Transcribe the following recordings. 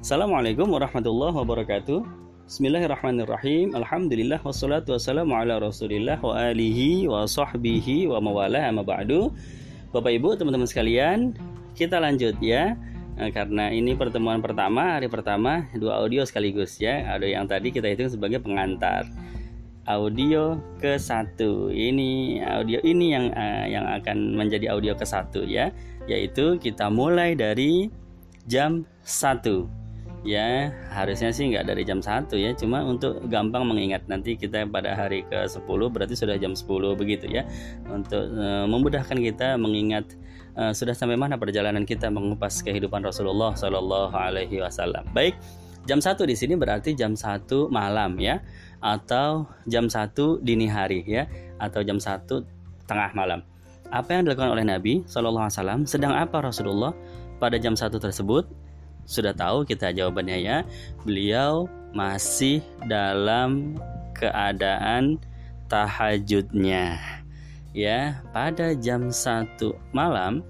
Assalamualaikum warahmatullahi wabarakatuh. Bismillahirrahmanirrahim. Alhamdulillah wassalatu wassalamu ala Rasulillah wa alihi wa sahbihi wa mawalah amma ba'du. Bapak Ibu, teman-teman sekalian, kita lanjut ya. Nah, karena ini pertemuan pertama, hari pertama, dua audio sekaligus ya. Audio yang tadi kita hitung sebagai pengantar. Audio ke satu ini audio ini yang uh, yang akan menjadi audio ke satu ya, yaitu kita mulai dari jam 1 ya harusnya sih nggak dari jam 1 ya. Cuma untuk gampang mengingat nanti kita pada hari ke 10 berarti sudah jam 10 begitu ya. Untuk e, memudahkan kita mengingat e, sudah sampai mana perjalanan kita mengupas kehidupan Rasulullah Shallallahu Alaihi Wasallam. Baik jam 1 di sini berarti jam 1 malam ya atau jam 1 dini hari ya atau jam 1 tengah malam. Apa yang dilakukan oleh Nabi Shallallahu Alaihi Wasallam? Sedang apa Rasulullah pada jam 1 tersebut sudah tahu kita jawabannya ya. Beliau masih dalam keadaan tahajudnya. Ya, pada jam 1 malam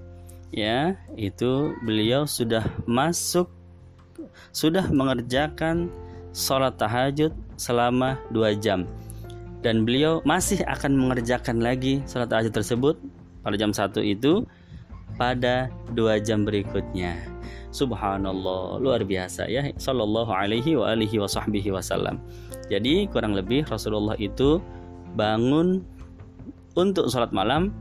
ya, itu beliau sudah masuk sudah mengerjakan sholat tahajud selama dua jam dan beliau masih akan mengerjakan lagi sholat tahajud tersebut pada jam satu itu pada dua jam berikutnya. Subhanallah, luar biasa ya. Sallallahu alaihi wa alihi wa sahbihi wasallam. Jadi kurang lebih Rasulullah itu bangun untuk sholat malam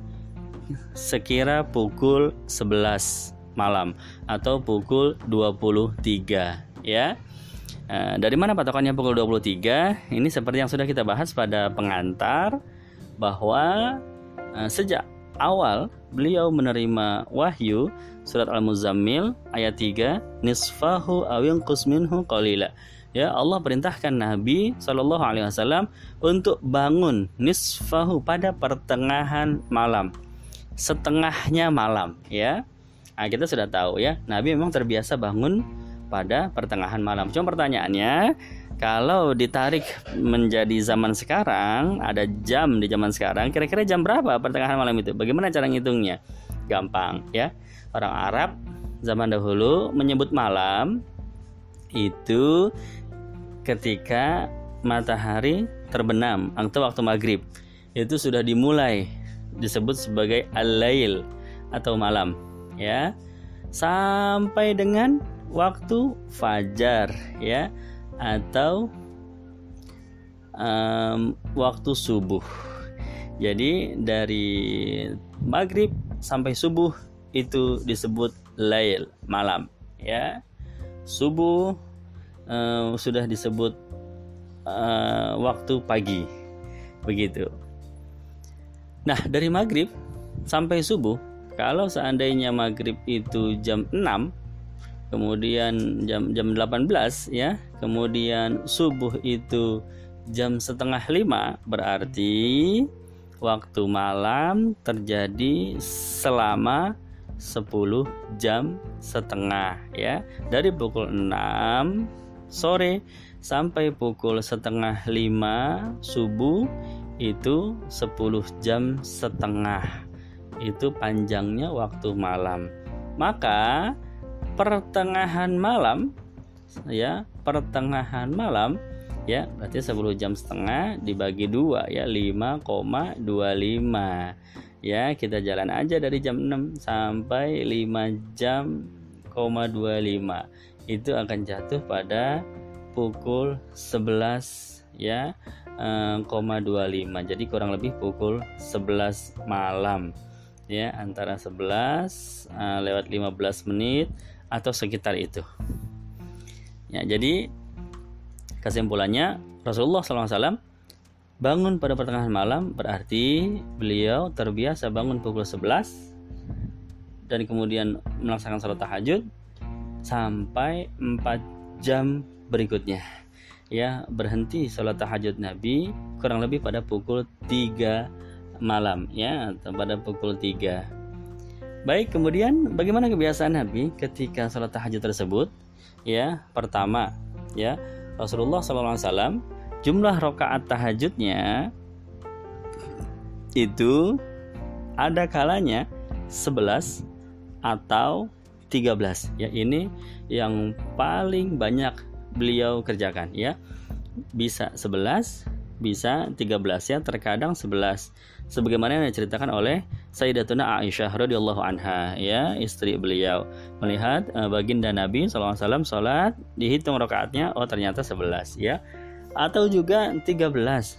sekira pukul 11 malam atau pukul 23 ya. Eh, dari mana patokannya pukul 23? Ini seperti yang sudah kita bahas pada pengantar bahwa eh, sejak awal beliau menerima wahyu surat Al-Muzammil ayat 3 nisfahu awin minhu qalila. Ya Allah perintahkan Nabi Shallallahu Alaihi Wasallam untuk bangun nisfahu pada pertengahan malam setengahnya malam ya. Nah, kita sudah tahu ya. Nabi memang terbiasa bangun pada pertengahan malam. Cuma pertanyaannya kalau ditarik menjadi zaman sekarang ada jam di zaman sekarang kira-kira jam berapa pertengahan malam itu? Bagaimana cara ngitungnya gampang ya. Orang Arab zaman dahulu menyebut malam itu ketika matahari terbenam atau waktu maghrib. Itu sudah dimulai disebut sebagai al-lail atau malam ya. Sampai dengan waktu fajar ya atau um, waktu subuh. Jadi dari maghrib sampai subuh itu disebut lail malam ya. Subuh uh, sudah disebut uh, waktu pagi begitu. Nah dari maghrib sampai subuh kalau seandainya maghrib itu jam 6 kemudian jam jam 18 ya kemudian subuh itu jam setengah lima berarti waktu malam terjadi selama 10 jam setengah ya. Dari pukul 6 sore sampai pukul setengah 5 subuh itu 10 jam setengah. Itu panjangnya waktu malam. Maka pertengahan malam ya pertengahan malam ya berarti 10 jam setengah dibagi dua ya 5,25 ya kita jalan aja dari jam 6 sampai 5 jam 25 itu akan jatuh pada pukul 11 ya eh, 25 jadi kurang lebih pukul 11 malam ya antara 11 eh, lewat 15 menit atau sekitar itu. Ya jadi kesimpulannya Rasulullah SAW Bangun pada pertengahan malam berarti beliau terbiasa bangun pukul 11 dan kemudian melaksanakan salat tahajud sampai 4 jam berikutnya. Ya, berhenti salat tahajud Nabi kurang lebih pada pukul 3 malam ya, atau pada pukul 3. Baik, kemudian bagaimana kebiasaan Nabi ketika salat tahajud tersebut? Ya, pertama, ya, Rasulullah SAW jumlah rokaat tahajudnya itu ada kalanya 11 atau 13 ya ini yang paling banyak beliau kerjakan ya. Bisa 11 bisa 13 ya terkadang 11 sebagaimana yang diceritakan oleh Sayyidatuna Aisyah radhiyallahu anha ya istri beliau melihat uh, baginda Nabi SAW salat dihitung rakaatnya oh ternyata 11 ya atau juga 13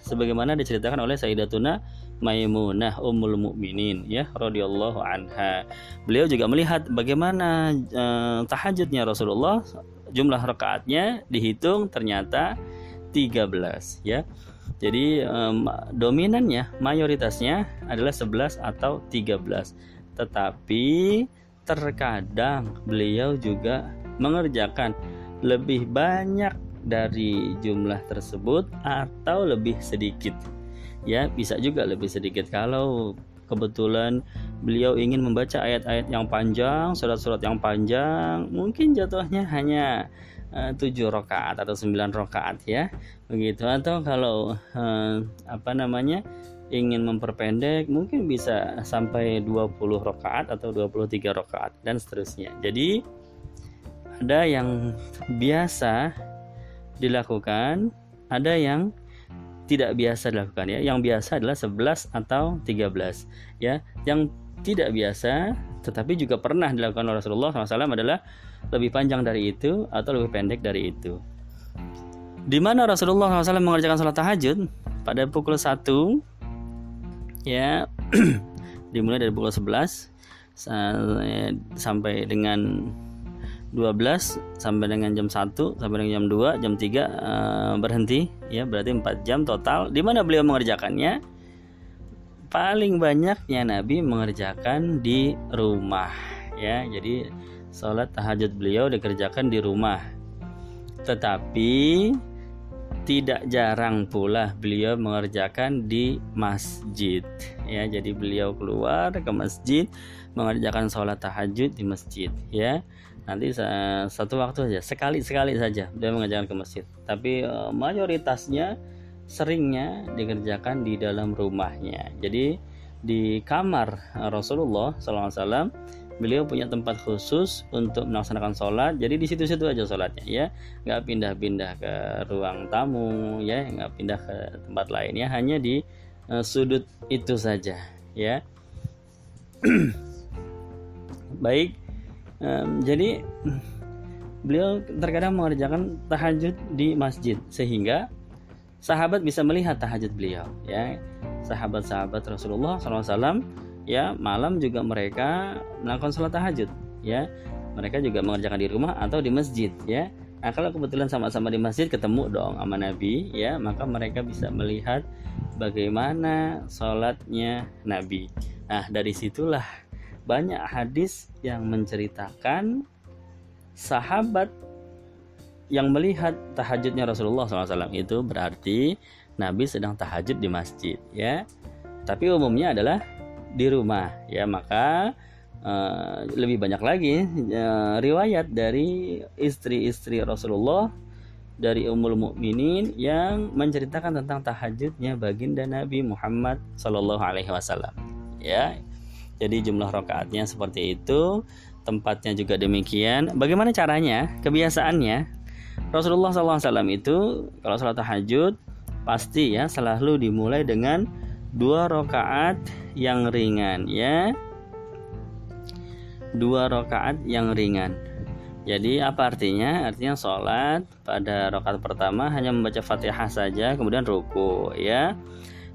sebagaimana diceritakan oleh Sayyidatuna Maimunah Ummul Mukminin ya radhiyallahu anha. Beliau juga melihat bagaimana uh, tahajudnya Rasulullah jumlah rakaatnya dihitung ternyata 13 ya. Jadi um, dominannya mayoritasnya adalah 11 atau 13. Tetapi terkadang beliau juga mengerjakan lebih banyak dari jumlah tersebut atau lebih sedikit. Ya, bisa juga lebih sedikit kalau kebetulan beliau ingin membaca ayat-ayat yang panjang, surat-surat yang panjang, mungkin jatuhnya hanya tujuh rakaat atau sembilan rakaat ya. Begitu. Atau kalau uh, apa namanya ingin memperpendek mungkin bisa sampai 20 rakaat atau 23 rakaat dan seterusnya. Jadi ada yang biasa dilakukan ada yang tidak biasa dilakukan ya. Yang biasa adalah 11 atau 13 ya. Yang tidak biasa tetapi juga pernah dilakukan oleh Rasulullah SAW adalah lebih panjang dari itu atau lebih pendek dari itu. Di mana Rasulullah SAW mengerjakan sholat tahajud? Pada pukul 1 ya dimulai dari pukul 11 sampai dengan 12 sampai dengan jam 1 sampai dengan jam 2 jam 3 uh, eh, berhenti ya berarti 4 jam total. Di mana beliau mengerjakannya paling banyaknya Nabi mengerjakan di rumah ya. Jadi sholat tahajud beliau dikerjakan di rumah. Tetapi tidak jarang pula beliau mengerjakan di masjid ya. Jadi beliau keluar ke masjid mengerjakan sholat tahajud di masjid ya. Nanti satu waktu saja sekali sekali saja beliau mengerjakan ke masjid. Tapi eh, mayoritasnya seringnya dikerjakan di dalam rumahnya. Jadi di kamar Rasulullah SAW beliau punya tempat khusus untuk melaksanakan sholat. Jadi di situ-situ aja sholatnya ya. Nggak pindah-pindah ke ruang tamu ya. Nggak pindah ke tempat lain ya hanya di uh, sudut itu saja ya. Baik um, jadi beliau terkadang mengerjakan tahajud di masjid. Sehingga sahabat bisa melihat tahajud beliau ya. Sahabat-sahabat Rasulullah SAW ya malam juga mereka melakukan sholat tahajud ya. Mereka juga mengerjakan di rumah atau di masjid ya. Nah kalau kebetulan sama-sama di masjid ketemu dong sama Nabi ya maka mereka bisa melihat bagaimana sholatnya Nabi. Nah dari situlah banyak hadis yang menceritakan sahabat yang melihat tahajudnya Rasulullah SAW itu berarti Nabi sedang tahajud di masjid ya. Tapi umumnya adalah di rumah ya. Maka uh, lebih banyak lagi uh, riwayat dari istri-istri Rasulullah dari Ummul Mukminin yang menceritakan tentang tahajudnya baginda Nabi Muhammad Shallallahu Alaihi Wasallam ya. Jadi jumlah rakaatnya seperti itu tempatnya juga demikian. Bagaimana caranya? Kebiasaannya Rasulullah SAW itu kalau sholat tahajud pasti ya selalu dimulai dengan dua rakaat yang ringan ya. Dua rakaat yang ringan. Jadi apa artinya? Artinya sholat pada rakaat pertama hanya membaca fatihah saja kemudian ruku ya.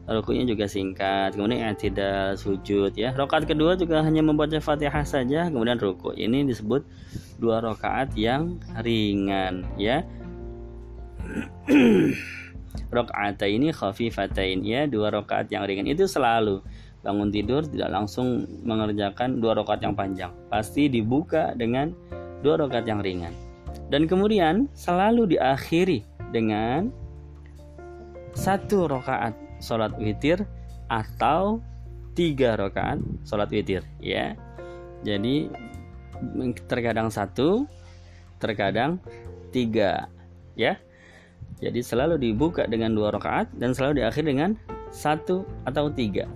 Rukunya juga singkat kemudian tidak sujud ya. Rakaat kedua juga hanya membaca fatihah saja kemudian ruku. Ini disebut dua rakaat yang ringan ya. Rakaat ini khafifatain ya dua rakaat yang ringan. Itu selalu bangun tidur tidak langsung mengerjakan dua rakaat yang panjang. Pasti dibuka dengan dua rakaat yang ringan. Dan kemudian selalu diakhiri dengan satu rakaat sholat witir atau tiga rakaat sholat witir ya. Jadi terkadang satu terkadang tiga ya. Jadi selalu dibuka dengan dua rakaat dan selalu diakhiri dengan satu atau tiga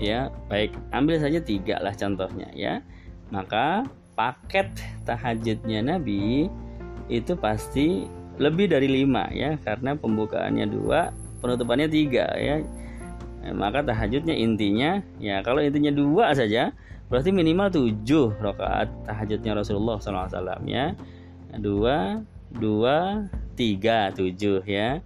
ya. Baik ambil saja tiga lah contohnya ya. Maka paket tahajudnya Nabi itu pasti lebih dari lima ya. Karena pembukaannya dua penutupannya tiga ya. Maka tahajudnya intinya ya kalau intinya dua saja berarti minimal tujuh rakaat tahajudnya Rasulullah SAW ya. Dua dua tiga tujuh ya.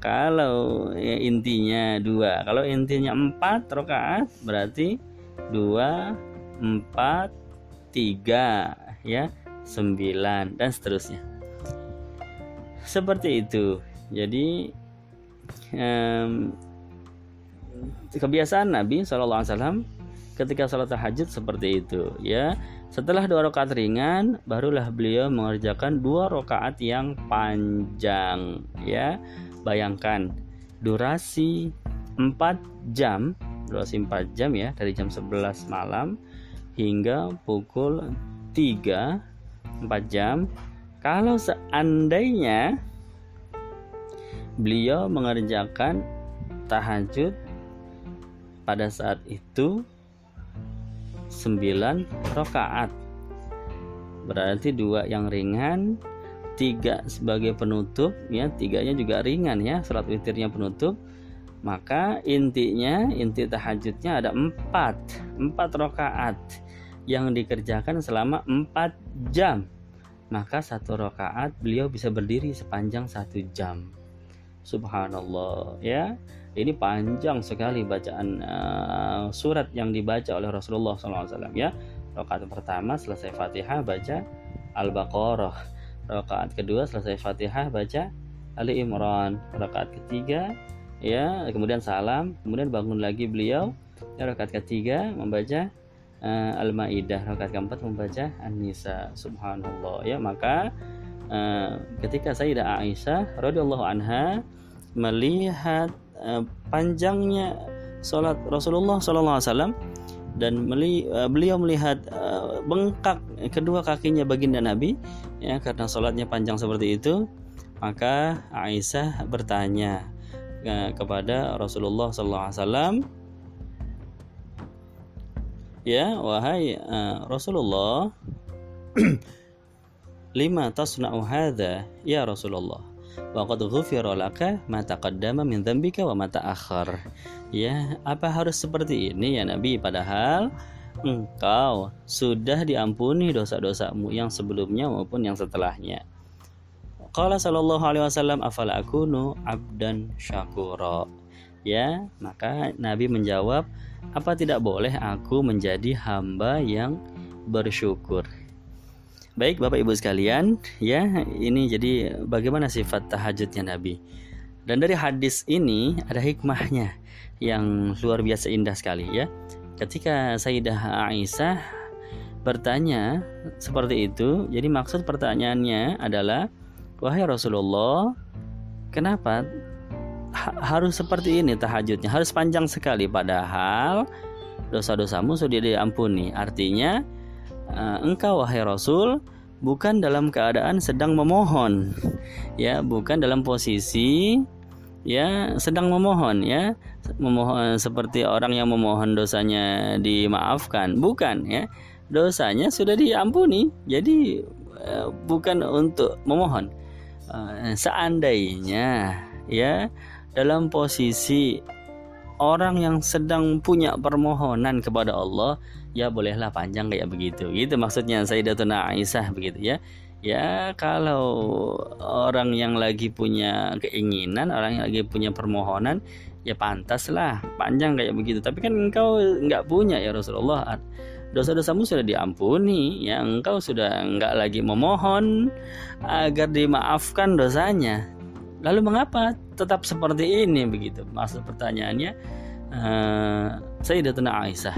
Kalau ya, intinya dua. Kalau intinya empat rakaat berarti dua empat tiga ya sembilan dan seterusnya. Seperti itu. Jadi um, kebiasaan Nabi SAW ketika sholat tahajud seperti itu ya. Setelah dua rakaat ringan barulah beliau mengerjakan dua rakaat yang panjang ya. Bayangkan durasi 4 jam durasi 4 jam ya dari jam 11 malam hingga pukul 3 4 jam. Kalau seandainya beliau mengerjakan tahajud pada saat itu 9 rakaat. Berarti dua yang ringan tiga sebagai penutup ya tiganya juga ringan ya salat witirnya penutup. Maka intinya inti tahajudnya ada empat empat rakaat yang dikerjakan selama empat jam. Maka satu rakaat beliau bisa berdiri sepanjang satu jam subhanallah. Ya ini panjang sekali bacaan uh, surat yang dibaca oleh Rasulullah SAW ya. Rakaat pertama selesai fatihah baca al-baqarah. Rakaat kedua selesai fatihah baca Ali Imran rakaat ketiga ya kemudian salam. Kemudian bangun lagi beliau. Ya, rakaat ketiga membaca uh, Al-Maidah. Rakaat keempat membaca An-Nisa. Subhanallah. Ya maka ketika Sayyidah Aisyah radhiyallahu anha melihat uh, panjangnya salat Rasulullah sallallahu alaihi wasallam dan uh, beliau melihat bengkak kedua kakinya baginda Nabi ya karena sholatnya panjang seperti itu maka Aisyah bertanya Ya, kepada Rasulullah SAW ya wahai Rasulullah lima tasna'u hadha ya Rasulullah wa qad ghufira laka ma taqaddama min dzambika wa ma ta'akhkhar ya apa harus seperti ini ya Nabi padahal engkau sudah diampuni dosa-dosamu yang sebelumnya maupun yang setelahnya Qala sallallahu alaihi wasallam afala akunu abdan syakura. Ya, maka Nabi menjawab, apa tidak boleh aku menjadi hamba yang bersyukur? Baik Bapak Ibu sekalian, ya, ini jadi bagaimana sifat tahajudnya Nabi. Dan dari hadis ini ada hikmahnya yang luar biasa indah sekali ya. Ketika Sayyidah Aisyah bertanya seperti itu, jadi maksud pertanyaannya adalah Wahai Rasulullah, kenapa ha harus seperti ini tahajudnya? Harus panjang sekali padahal dosa-dosamu sudah diampuni. Artinya engkau wahai Rasul bukan dalam keadaan sedang memohon. Ya, bukan dalam posisi ya sedang memohon ya. Memohon seperti orang yang memohon dosanya dimaafkan. Bukan ya. Dosanya sudah diampuni jadi uh, bukan untuk memohon. Eh, seandainya ya dalam posisi orang yang sedang punya permohonan kepada Allah ya bolehlah panjang kayak begitu. Gitu maksudnya Sayyidatuna Aisyah begitu ya. Ya kalau orang yang lagi punya keinginan orang yang lagi punya permohonan ya pantaslah panjang kayak begitu. Tapi kan engkau nggak punya ya Rasulullah. Dosa-dosamu sudah diampuni yang engkau sudah enggak lagi memohon agar dimaafkan dosanya lalu mengapa tetap seperti ini? Begitu maksud pertanyaannya. Uh, Sayyidatuna Aisyah.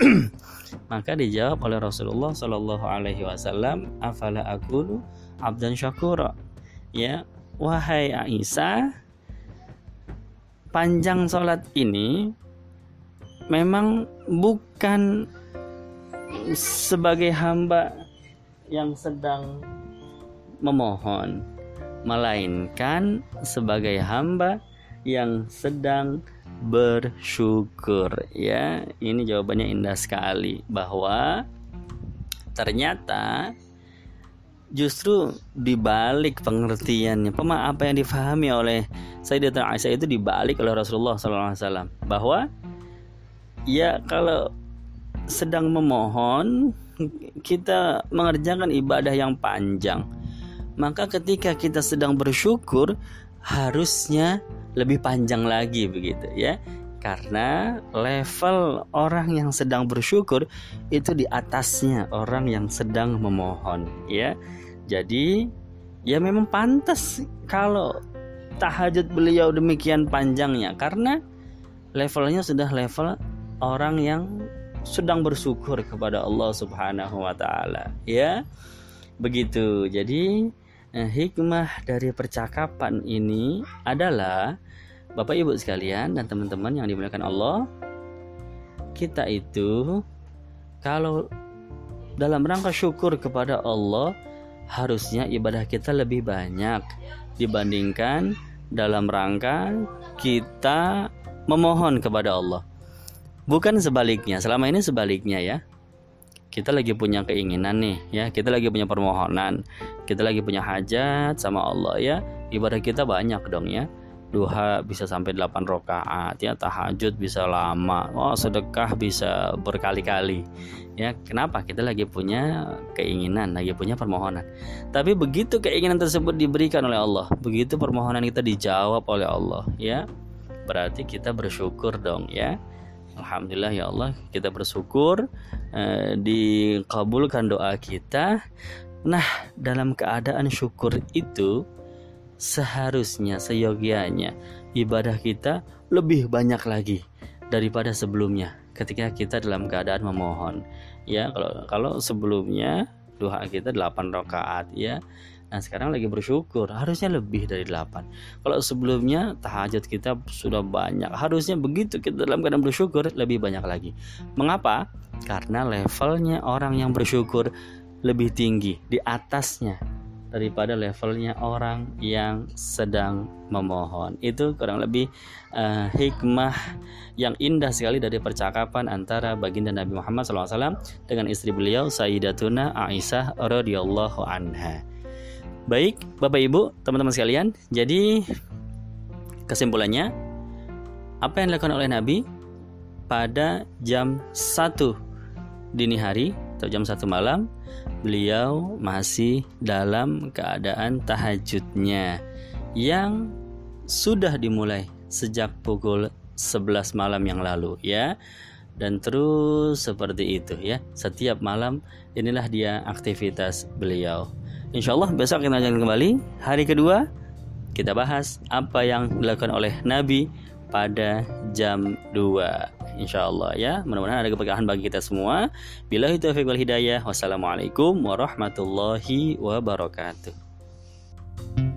Maka dijawab oleh Rasulullah Shallallahu Alaihi Wasallam afala akulu abdan syakura? Ya wahai Aisyah panjang sholat ini memang bukan sebagai hamba yang sedang memohon, melainkan sebagai hamba yang sedang bersyukur. Ya, ini jawabannya indah sekali bahwa ternyata justru dibalik pengertiannya pema apa yang difahami oleh Sayyidatuna Aisyah itu dibalik oleh Rasulullah SAW bahwa ya kalau sedang memohon kita mengerjakan ibadah yang panjang maka ketika kita sedang bersyukur harusnya lebih panjang lagi begitu ya. Karena level orang yang sedang bersyukur itu di atasnya orang yang sedang memohon ya. Jadi ya memang pantas kalau tahajud beliau demikian panjangnya. Karena levelnya sudah level orang yang sedang bersyukur kepada Allah Subhanahu wa taala ya. Begitu. Jadi eh, hikmah dari percakapan ini adalah Bapak Ibu sekalian dan teman-teman yang dimuliakan Allah, kita itu kalau dalam rangka syukur kepada Allah harusnya ibadah kita lebih banyak dibandingkan dalam rangka kita memohon kepada Allah. Bukan sebaliknya, selama ini sebaliknya ya. Kita lagi punya keinginan nih ya, kita lagi punya permohonan, kita lagi punya hajat sama Allah ya. Ibadah kita banyak dong ya. Duha bisa sampai 8 rakaat ya. Tahajud bisa lama. Oh sedekah bisa berkali-kali ya. Kenapa? Kita lagi punya keinginan lagi punya permohonan. Tapi begitu keinginan tersebut diberikan oleh Allah begitu permohonan kita dijawab oleh Allah ya berarti kita bersyukur dong ya. Alhamdulillah ya Allah kita bersyukur eh, dikabulkan doa kita. Nah dalam keadaan syukur itu seharusnya seyogianya ibadah kita lebih banyak lagi daripada sebelumnya. Ketika kita dalam keadaan memohon. Ya kalau kalau sebelumnya doa kita 8 rakaat ya Nah sekarang lagi bersyukur harusnya lebih dari 8 Kalau sebelumnya tahajud kita sudah banyak Harusnya begitu kita dalam keadaan bersyukur lebih banyak lagi Mengapa? Karena levelnya orang yang bersyukur lebih tinggi Di atasnya daripada levelnya orang yang sedang memohon. Itu kurang lebih uh, hikmah yang indah sekali dari percakapan antara baginda Nabi Muhammad SAW dengan istri beliau Sayyidatuna Aisyah radhiyallahu anha. Baik, Bapak Ibu, teman-teman sekalian, jadi kesimpulannya apa yang dilakukan oleh Nabi pada jam 1 dini hari atau jam 1 malam beliau masih dalam keadaan tahajudnya yang sudah dimulai sejak pukul 11 malam yang lalu ya. Dan terus seperti itu ya. Setiap malam inilah dia aktivitas beliau Insya Allah besok kita akan kembali. Hari kedua kita bahas apa yang dilakukan oleh Nabi pada jam 2 insya Allah ya. Mudah-mudahan ada keberkahan bagi kita semua. Bila itu wal hidayah. Wassalamualaikum warahmatullahi wabarakatuh